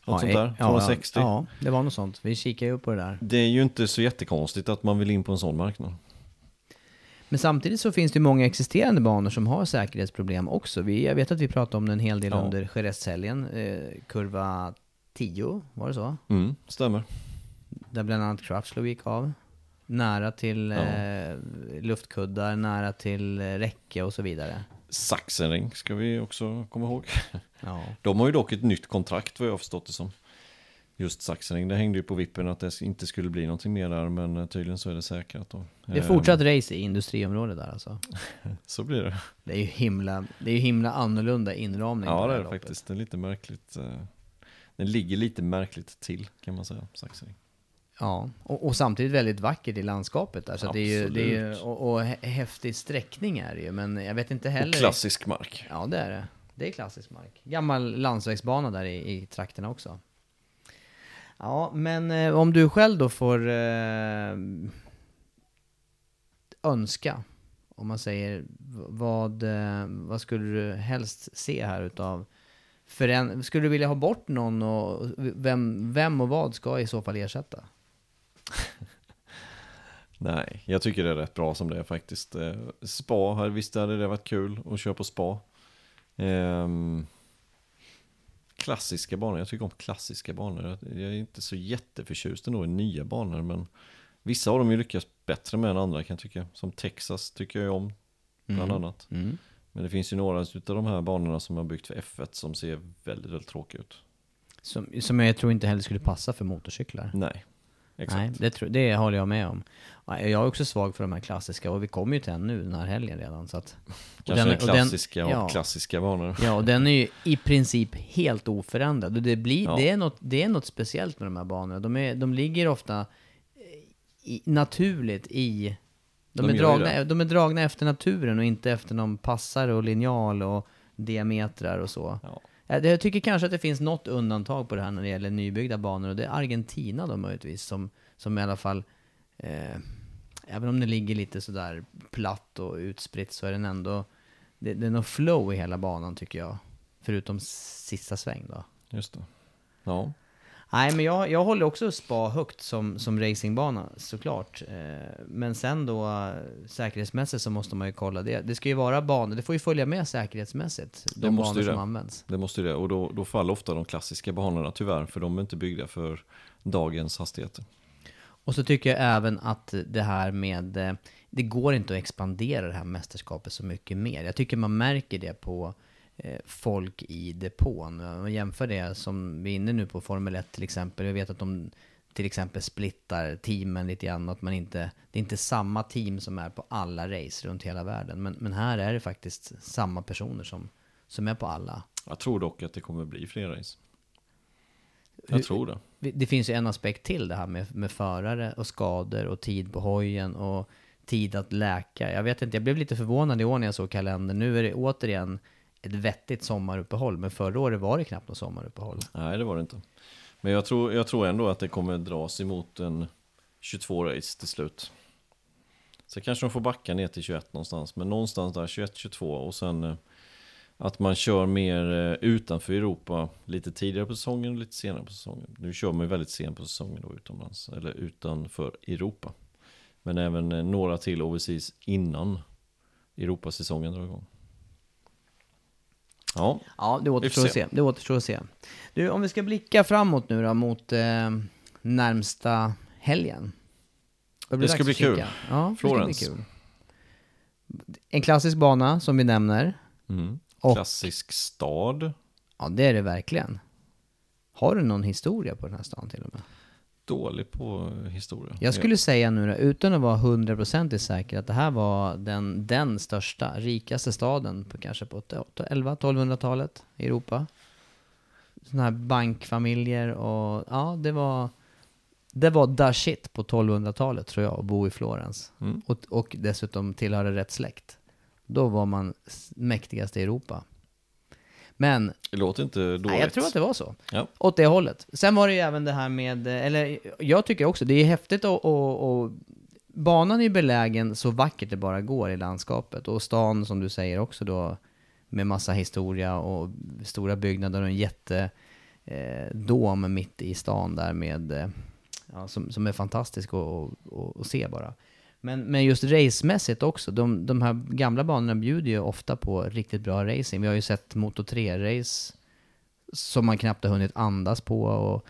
Något sånt eh, där, 260. Ja, ja, det var något sånt. Vi kikar ju på det där. Det är ju inte så jättekonstigt att man vill in på en sån marknad. Men samtidigt så finns det många existerande banor som har säkerhetsproblem också. Vi, jag vet att vi pratade om det en hel del Ja. under Jerez-helgen. Eh, kurva 10, var det så? Mm, stämmer. Där bland annat Crutchlow gick av. Nära till Ja. eh, luftkuddar, nära till eh, räcke och så vidare. Sachsenring ska vi också komma ihåg. Ja. [laughs] De har ju dock ett nytt kontrakt vad jag har förstått det som. Just Sachsenring, det hängde ju på vippen att det inte skulle bli någonting mer där, men eh, tydligen så är det säkrat då. Det är Ehm, fortsatt race i industriområdet där alltså. [laughs] Så blir det. Det är ju himla, det är himla annorlunda inramning Ja, det här är det faktiskt. Det är lite märkligt. eh, Den ligger lite märkligt till kan man säga, Sachsenring. Ja, och, och samtidigt väldigt vackert i landskapet där. Så det är ju, det är ju, och, och hä- häftig sträckning är det ju, men jag vet inte heller... Och klassisk mark. Ja, det är det. Det är klassisk mark. Gammal landsvägsbana där i, i trakterna också. Ja, men eh, om du själv då får eh, önska, om man säger, vad, eh, vad skulle du helst se här utav föränd- Skulle du vilja ha bort någon och vem, vem och vad ska i så fall ersätta? [laughs] Nej, jag tycker det är rätt bra som det är faktiskt. Eh, spa, här, visst hade det varit kul att köra på spa. Ehm, klassiska banor, jag tycker om klassiska banor. Jag är inte så jätteförtjust ändå i nya banor, men vissa av dem ju lyckas bättre med än andra kan jag tycka. Som Texas tycker jag om, bland annat. Mm. Men det finns ju några av de här banorna som har byggt för F1 som ser väldigt, väldigt tråkiga ut. Som, som jag tror inte heller skulle passa för motorcyklar. Nej, exakt. Nej, det, tror- det håller jag med om. Ja, Jag är också svag för de här klassiska och vi kommer ju till en nu den här helgen redan. Så att, Kanske den- den, och den- klassiska och klassiska banor. Ja, och den är ju i princip helt oförändrad. Och det, blir, Ja. det, är något, det är något speciellt med de här banorna. De, är, de ligger ofta eh, i, naturligt i... De, De är dragna, de är dragna efter naturen och inte efter någon passare och linjal och diametrar och så. Ja. Eh, jag tycker kanske att det finns något undantag på det här när det gäller nybyggda banor och det är Argentina då möjligtvis som, som i alla fall eh, Även om det ligger lite sådär platt och utspritt så är den ändå det, det är något flow i hela banan tycker jag. Förutom sista sväng då. Just det. Ja, Nej men jag, jag håller också spa högt som, som racingbana såklart. Eh, men sen då säkerhetsmässigt så måste man ju kolla det. Det ska ju vara banor, det får ju följa med säkerhetsmässigt. Det De måste banor ju som det. används. det måste ju det. Och då, då faller ofta de klassiska banorna tyvärr, för de är inte byggda för dagens hastigheter. Och så tycker jag även att det här med, eh, det går inte att expandera det här mästerskapet så mycket mer. Jag tycker man märker det på folk i depån. Om jämför det som vi är inne nu på Formel 1 till exempel. Jag vet att de, till exempel splittar teamen lite grann. Att man inte, det är inte samma team som är på alla race runt hela världen. Men, men här är det faktiskt samma personer som, som är på alla. Jag tror dock att det kommer bli fler race. Jag tror det. Det finns ju en aspekt till det här med, med förare och skador och tid på hojen och tid att läka. Jag vet inte, jag blev lite förvånad i år när jag såg kalendern. Nu är det återigen ett vettigt sommaruppehåll, men förra året var det knappt något sommaruppehåll. Nej, det var det inte. Men jag tror, jag tror ändå att det kommer dras emot en 22 race till slut. Så kanske de får backa ner till 21 någonstans, men någonstans där 21-22 och sen eh, att man kör mer eh, utanför Europa lite tidigare på säsongen och lite senare på säsongen. Nu kör man ju väldigt sent på säsongen då utomlands, eller utanför Europa. Men även eh, några till overseas innan Europasäsongen drar igång. Ja, Ja, det återstår att se. Det återstår att se. Du, om vi ska blicka framåt nu då mot eh, närmsta helgen. blir Det ska bli kika. kul. Ja, det Florens. bli kul. En klassisk bana som vi nämner. mm. Klassisk stad. Ja, det är det verkligen. Har du någon historia på den här stan till och med? Dålig på historia. Jag skulle säga nu då, utan att vara hundraprocentigt säker, att det här var den, den största, rikaste staden på kanske på 11-1200-talet i Europa. Sådana här bankfamiljer och ja, det var det var da shit på 1200-talet tror jag, att bo i Florens. Mm. Och, och dessutom tillhöra rätt släkt. Då var man mäktigast i Europa. Men Det låter inte dåligt. Nej, jag tror att det var så. Ja. Åt det hållet. Sen var det ju även det här med, eller jag tycker också, det är häftigt och, och, och banan är belägen så vackert det bara går i landskapet. Och stan som du säger också då, med massa historia och stora byggnader och en jätte eh, mitt i stan där med, eh, ja, som, som är fantastisk att, att, att, att se bara. Men, men just racemässigt också, de, de här gamla banorna bjuder ju ofta på riktigt bra racing. Vi har ju sett Moto 3-race som man knappt har hunnit andas på och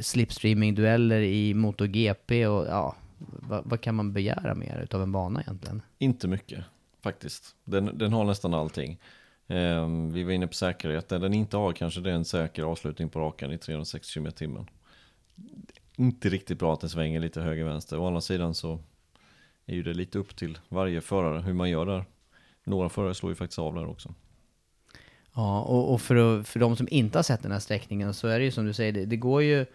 slipstreaming-dueller i MotoGP och ja, vad, vad kan man begära mer utav en bana egentligen? Inte mycket, faktiskt. Den, den har nästan allting. Eh, vi var inne på säkerhet. Den inte har kanske det är en säker avslutning på rakan i 360 km i timmen. Inte riktigt bra att den svänger lite höger-vänster. Å andra sidan så är ju det lite upp till varje förare hur man gör där. Några förare slår ju faktiskt av där också. Ja, och, och för, för de som inte har sett den här sträckningen så är det ju som du säger, det, det går ju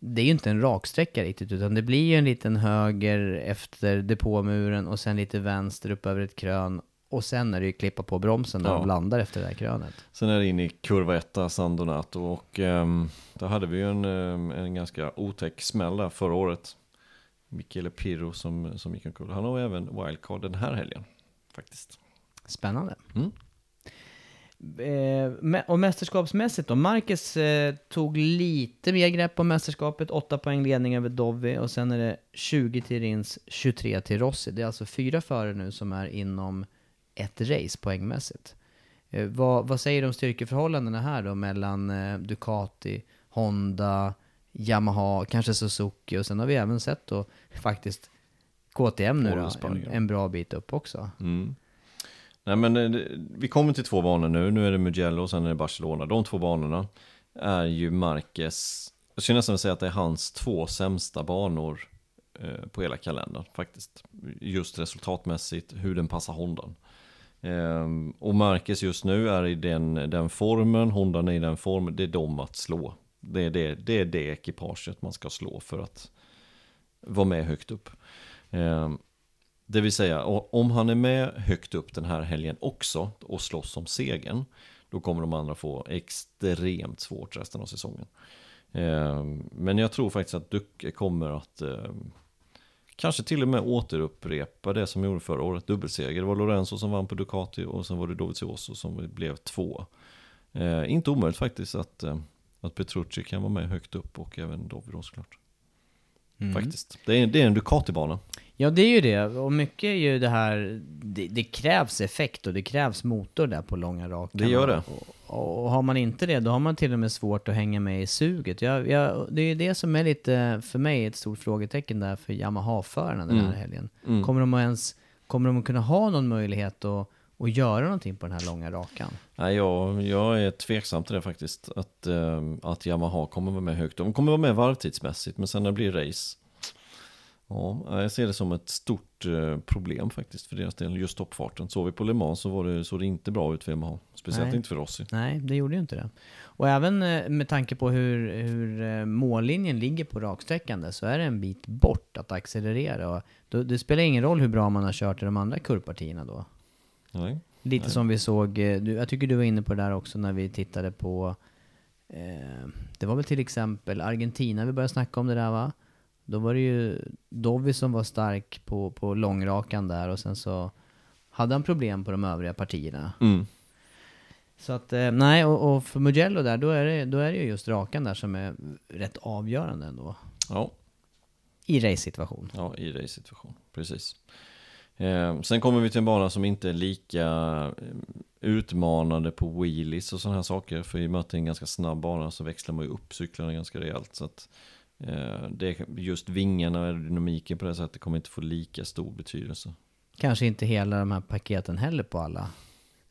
det är ju inte en raksträcka riktigt, utan det blir ju en liten höger efter depåmuren och sen lite vänster upp över ett krön. Och sen är det ju klippa på bromsen när Ja. de landar efter det här krönet. Sen är det in i kurva 1, San Donato och um, där hade vi ju en, ehm, en ganska otäck smäll där förra året. Michele Pirro som, som gick omkull. Han har även wildcard den här helgen faktiskt. Spännande. Mm. Eh, och mästerskapsmässigt då? Marcus eh, tog lite mer grepp om mästerskapet, 8 poäng ledning över Dovi och sen är det 20 till Rins, 23 till Rossi. Det är alltså fyra förare nu som är inom ett race poängmässigt. Eh, vad, vad säger du om styrkeförhållandena här då mellan eh, Ducati, Honda, Yamaha, kanske Suzuki och sen har vi även sett då faktiskt KTM nu då, en, en bra bit upp också. Mm. Nej men eh, vi kommer till två banor nu. Nu är det Mugello och sen är det Barcelona. De två banorna är ju Marquez. Jag skulle nästan säga att det är hans två sämsta banor eh, på hela kalendern faktiskt. Just resultatmässigt, hur den passar Hondan. Ehm, och Marquez just nu är i den, den formen, Hondan är i den formen, det är de att slå. Det är det, det är det ekipaget man ska slå för att vara med högt upp. Ehm, det vill säga, om han är med högt upp den här helgen också och slåss om segern, då kommer de andra få extremt svårt resten av säsongen. Ehm, men jag tror faktiskt att Ducke kommer att ehm, kanske till och med återupprepa det som gjorde förra året, dubbelseger. Det var Lorenzo som vann på Ducati och sen var det Dovizioso som blev två. Eh, inte omöjligt faktiskt att, att Petrucci kan vara med högt upp och även Dovi då såklart. Faktiskt. Det är, det är en Ducati-bana. Ja, det är ju det. Och mycket är ju det här, det, det krävs effekt och det krävs motor där på långa rakan. Det gör det. Och, och har man inte det, då har man till och med svårt att hänga med i suget. Jag, jag, det är ju det som är lite, för mig, ett stort frågetecken där för Yamaha-förarna den här Mm. helgen. Mm. Kommer de att ens, kommer de att kunna ha någon möjlighet att, att göra någonting på den här långa rakan? Nej, jag, jag är tveksam till det faktiskt. Att, eh, att Yamaha kommer vara med högt. De kommer vara med varvtidsmässigt, men sen när det blir race. Ja, jag ser det som ett stort eh, problem faktiskt för deras del, just toppfarten. Såg vi på Le Mans så var det, såg det inte bra ut för Yamaha. Speciellt Nej. inte för Rossi. Nej, det gjorde ju inte det. Och även eh, med tanke på hur, hur eh, mållinjen ligger på raksträckande så är det en bit bort att accelerera. Och då, det spelar ingen roll hur bra man har kört i de andra kurvpartierna då. Nej. Lite Nej. som vi såg, eh, du, jag tycker du var inne på det där också när vi tittade på, eh, det var väl till exempel Argentina vi började snacka om det där va? Då var det ju Dovi som var stark på, på långrakan där och sen så hade han problem på de övriga partierna. Mm. Så att, eh, nej, och, och för Mugello där, då är, det, då är det ju just rakan där som är rätt avgörande ändå. Ja, I race-situation. ja, i race-situation. Precis. Eh, sen kommer vi till en bana som inte är lika eh, utmanande på wheelies och sådana här saker. För i och med att det är en ganska snabb bana så växlar man ju upp cyklarna ganska rejält. Så att eh, det, just vingarna och aerodynamiken på det sättet kommer inte få lika stor betydelse. Kanske inte hela de här paketen heller på alla.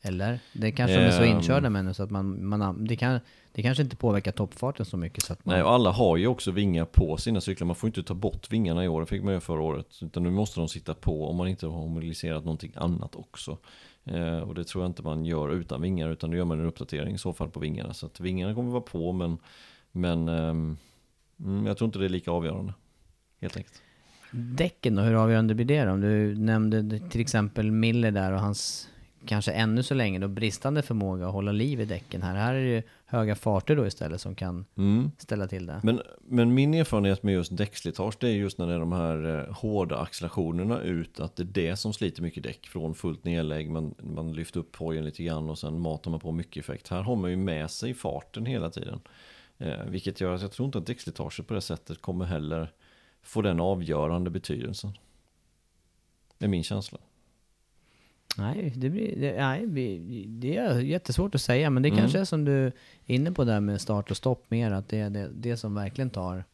Eller? Det kanske de är så Ehm. inkörda med nu så att man, man det, kan, det kanske inte påverkar toppfarten så mycket så att man... Nej, och alla har ju också vingar på sina cyklar. Man får inte ta bort vingarna i år, det fick man göra förra året. Utan nu måste de sitta på om man inte har homologiserat någonting annat också. Eh, och det tror jag inte man gör utan vingar, utan då gör man en uppdatering i så fall på vingarna. Så att vingarna kommer vara på, men, men mm, jag tror inte det är lika avgörande. Helt enkelt. Däcken då, hur avgörande blir det då? Om du nämnde till exempel Miller där och hans kanske ännu så länge då bristande förmåga att hålla liv i däcken här. Här är det ju höga farter då istället som kan Mm. ställa till det. Men, men min erfarenhet med just däckslitage det är just när det är de här eh, hårda accelerationerna ut att det är det som sliter mycket däck från fullt nedlägg. Man, man lyfter upp hojen lite grann och sen matar man på mycket effekt. Här har man ju med sig farten hela tiden. Eh, vilket gör att jag tror inte att däckslitaget på det sättet kommer heller få den avgörande betydelsen. Det är min känsla. Nej, det, blir, nej, det är jättesvårt att säga, men det Mm. kanske är som du är inne på där med start och stopp mer, att det är det, det som verkligen tar,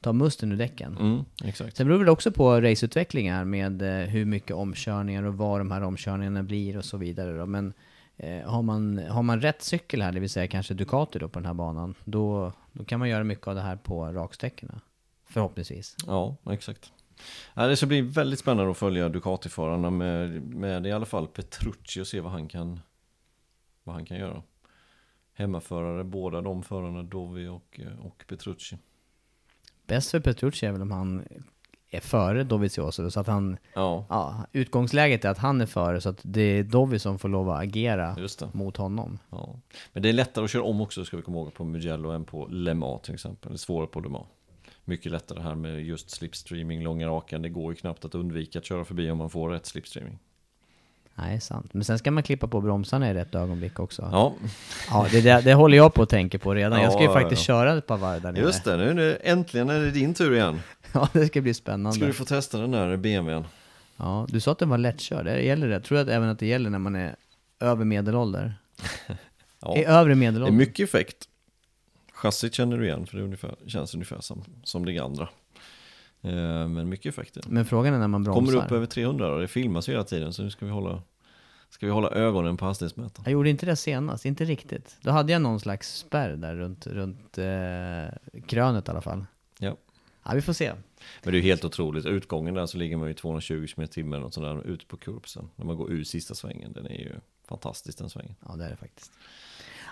tar musten ur däcken. Mm, exakt. Sen beror det också på raceutvecklingar med eh, hur mycket omkörningar och var de här omkörningarna blir och så vidare. Då. Men eh, har, man, har man rätt cykel här, det vill säga kanske Ducati då på den här banan, då, då kan man göra mycket av det här på raksträckorna. Förhoppningsvis. Ja, exakt. Ja, det ska bli väldigt spännande att följa Ducati-förarna med, med i alla fall Petrucci och se vad han kan, vad han kan göra. Hemmaförare, båda de förarna, Dovi och, eh, och Petrucci. Bäst för Petrucci är väl om han är före Dovizioso, så att han, Ja, ja, utgångsläget är att han är före, så att det är Dovi som får lov att agera mot honom. Ja. Men det är lättare att köra om också, ska vi komma ihåg, på Mugello än på Le Mans till exempel. Det är svårare på Le Mans. Mycket lättare här med just slipstreaming, långa rakan. Det går ju knappt att undvika att köra förbi om man får rätt slipstreaming. Nej, sant. Men sen ska man klippa på bromsarna i rätt ögonblick också. Ja, Ja, det, det, det håller jag på att tänka på redan. Jag ska ju Ja, ja, faktiskt ja. köra ett par varv där nere. just det. Nu är det, äntligen är det din tur igen. [laughs] Ja, det ska bli spännande. Ska du få testa den där BMWn. Ja, du sa att den var lättkörd. Det Gäller det? Tror du att även att det gäller när man är över medelålder? [laughs] Ja. I övre Det är medelålder? mycket effekt. Chassit känner du igen för det är ungefär, känns ungefär som, som det andra. Eh, men mycket effekt. är det. Men frågan är när man bromsar. Kommer du upp över 300 och det filmas ju hela tiden så nu ska vi hålla, ska vi hålla ögonen på hastighetsmätaren. Jag gjorde inte det senast, inte riktigt. Då hade jag någon slags spärr där runt, runt eh, krönet i alla fall. Ja. Ja, vi får se. Men det är helt otroligt. Utgången där så ligger man ju 220 km tim eller något sånt där ut på kurvsen. När man går ur sista svängen. Den är ju fantastisk den svängen. Ja, det är det faktiskt.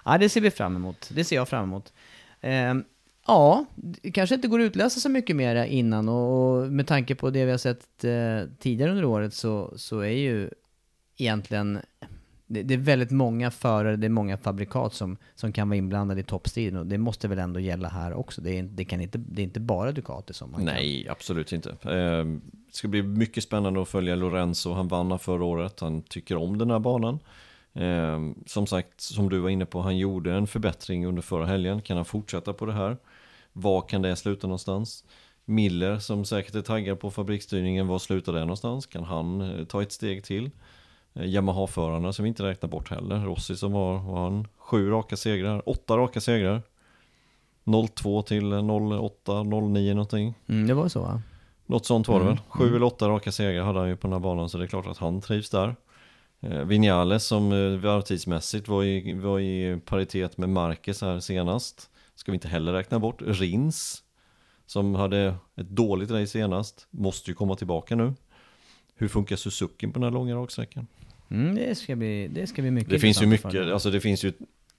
Ja, det ser vi fram emot. Det ser jag fram emot. Ehm, ja, det kanske inte går att utläsa så mycket mer innan och, med tanke på det vi har sett eh, tidigare under året så, så är ju egentligen det, det är väldigt många förare, det är många fabrikat som, som kan vara inblandade i toppstriden och det måste väl ändå gälla här också. Det är, det kan inte, det är inte bara Ducati som man kan. Nej, absolut inte. Ehm, det ska bli mycket spännande att följa Lorenzo. Han vann här förra året. Han tycker om den här banan. Eh, Som sagt, som du var inne på, han gjorde en förbättring under förra helgen. Kan han fortsätta på det här? Var kan det sluta någonstans? Miller som säkert är taggad på fabriksstyrningen, var slutar det någonstans? Kan han eh, ta ett steg till? Eh, Yamaha-förarna som vi inte räknar bort heller. Rossi som har, har han sju raka segrar, åtta raka segrar. 02 till 08, 09 någonting. Mm, det var så va? Något sånt var det Mm, väl. Sju eller åtta raka segrar hade han ju på den här banan så det är klart att han trivs där. Eh, Vinales som eh, varvtidsmässigt var i, var i paritet med Marquez här senast. Ska vi inte heller räkna bort. Rins som hade ett dåligt race senast. Måste ju komma tillbaka nu. Hur funkar Suzuki på den här långa raksträckan? Mm, det, ska bli, det ska bli mycket Det finns ju mycket, alltså det finns ju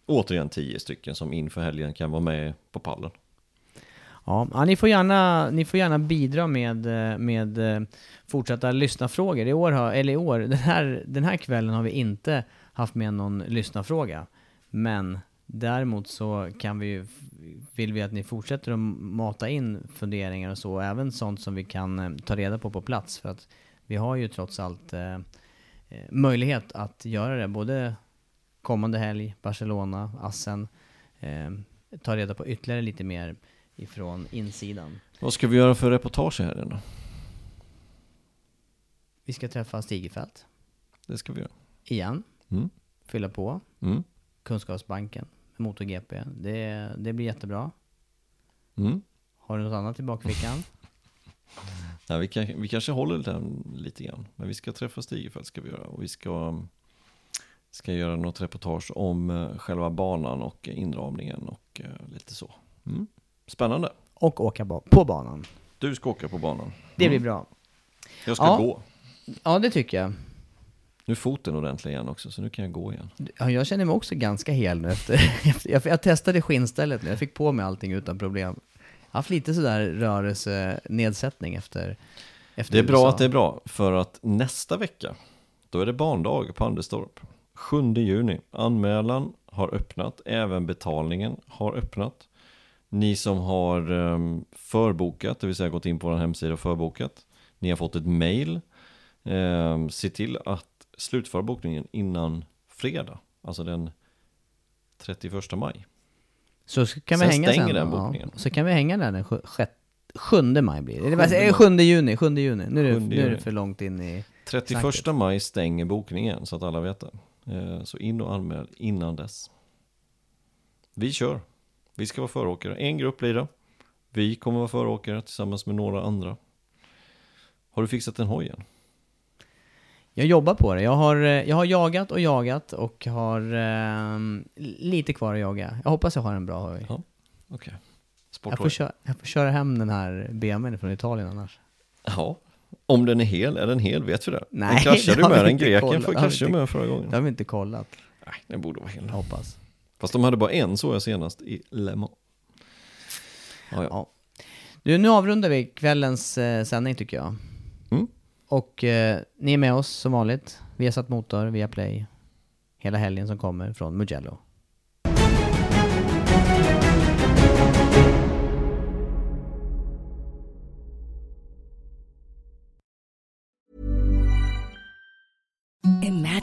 återigen tio stycken som inför helgen kan vara med på pallen. Ja, ja, ni, får gärna, ni får gärna bidra med, eh, med eh, fortsatta lyssnarfrågor. I år, har, eller i år [laughs] den, här, den här kvällen har vi inte haft med någon lyssnarfråga. Men däremot så kan vi, ju- vill vi att ni fortsätter att mata in funderingar och så, även sånt som vi kan eh, ta reda på på plats. För att vi har ju trots allt eh, eh, möjlighet att göra det, både kommande helg, Barcelona, Assen, eh, ta reda på ytterligare lite mer ifrån insidan. Vad ska vi göra för reportage här då? Vi ska träffa Stigefelt Det ska vi göra. igen, Mm. fylla på Mm. Kunskapsbanken, MotoGP. Det, det blir jättebra. Mm. Har du något annat i bakfickan? [laughs] Ja, vi, kan, vi kanske håller den lite grann. Men vi ska träffa Stigefelt ska vi göra. Och vi ska, ska göra något reportage om eh, själva banan och inramningen och eh, lite så. Mm. Spännande. Och åka ba- på banan. Du ska åka på banan. Det blir Mm. bra. Jag ska Ja. gå. Ja, det tycker jag. Nu är foten ordentlig igen också, så nu kan jag gå igen. Ja, jag känner mig också ganska hel nu efter... [laughs] efter jag, jag testade skinnstället nu, jag fick på mig allting utan problem. Jag har haft lite sådär rörelsenedsättning efter, efter Det är bra USA. att det är bra, för att nästa vecka, då är det barndag på Anderstorp. 7 juni. Anmälan har öppnat, även betalningen har öppnat. Ni som har um, förbokat, det vill säga gått in på vår hemsida och förbokat, ni har fått ett mail. Um, se till att slutföra bokningen innan fredag, alltså den 31 maj. Så kan vi Sen hänga stänger sen. den bokningen. Ja, så kan vi hänga där den 7 maj blir det. Eller vad Sjunde säger jag? 7 juni, 7 juni. Nu är, det, 7 nu är det för långt in i... 31 Snacket. maj stänger bokningen så att alla vet det. Eh, Så in och anmäl innan dess. Vi kör. Vi ska vara föråkare. En grupp blir det. Vi kommer vara föråkare tillsammans med några andra. Har du fixat en hoj än? Jag jobbar på det. Jag har, eh, jag har jagat och jagat och har ehm, lite kvar att jaga. Jag hoppas jag har en bra hoj. Ja, Okej. Jag får, köra, jag får köra hem den här BMWn från Italien annars. Ja. Om den är hel, är den hel? Vet vi det? Nej, den kraschade har med den greken kraschade med förra gången. Det har vi inte kollat. Nej, den borde vara hel. Jag hoppas. Fast de hade bara en såg jag senast i Le Mans. Ja, ja. Du, nu avrundar vi kvällens eh, sändning tycker jag. Mm. Och eh, ni är med oss som vanligt. Vi har satt motor, via Play. Hela helgen som kommer från Mugello.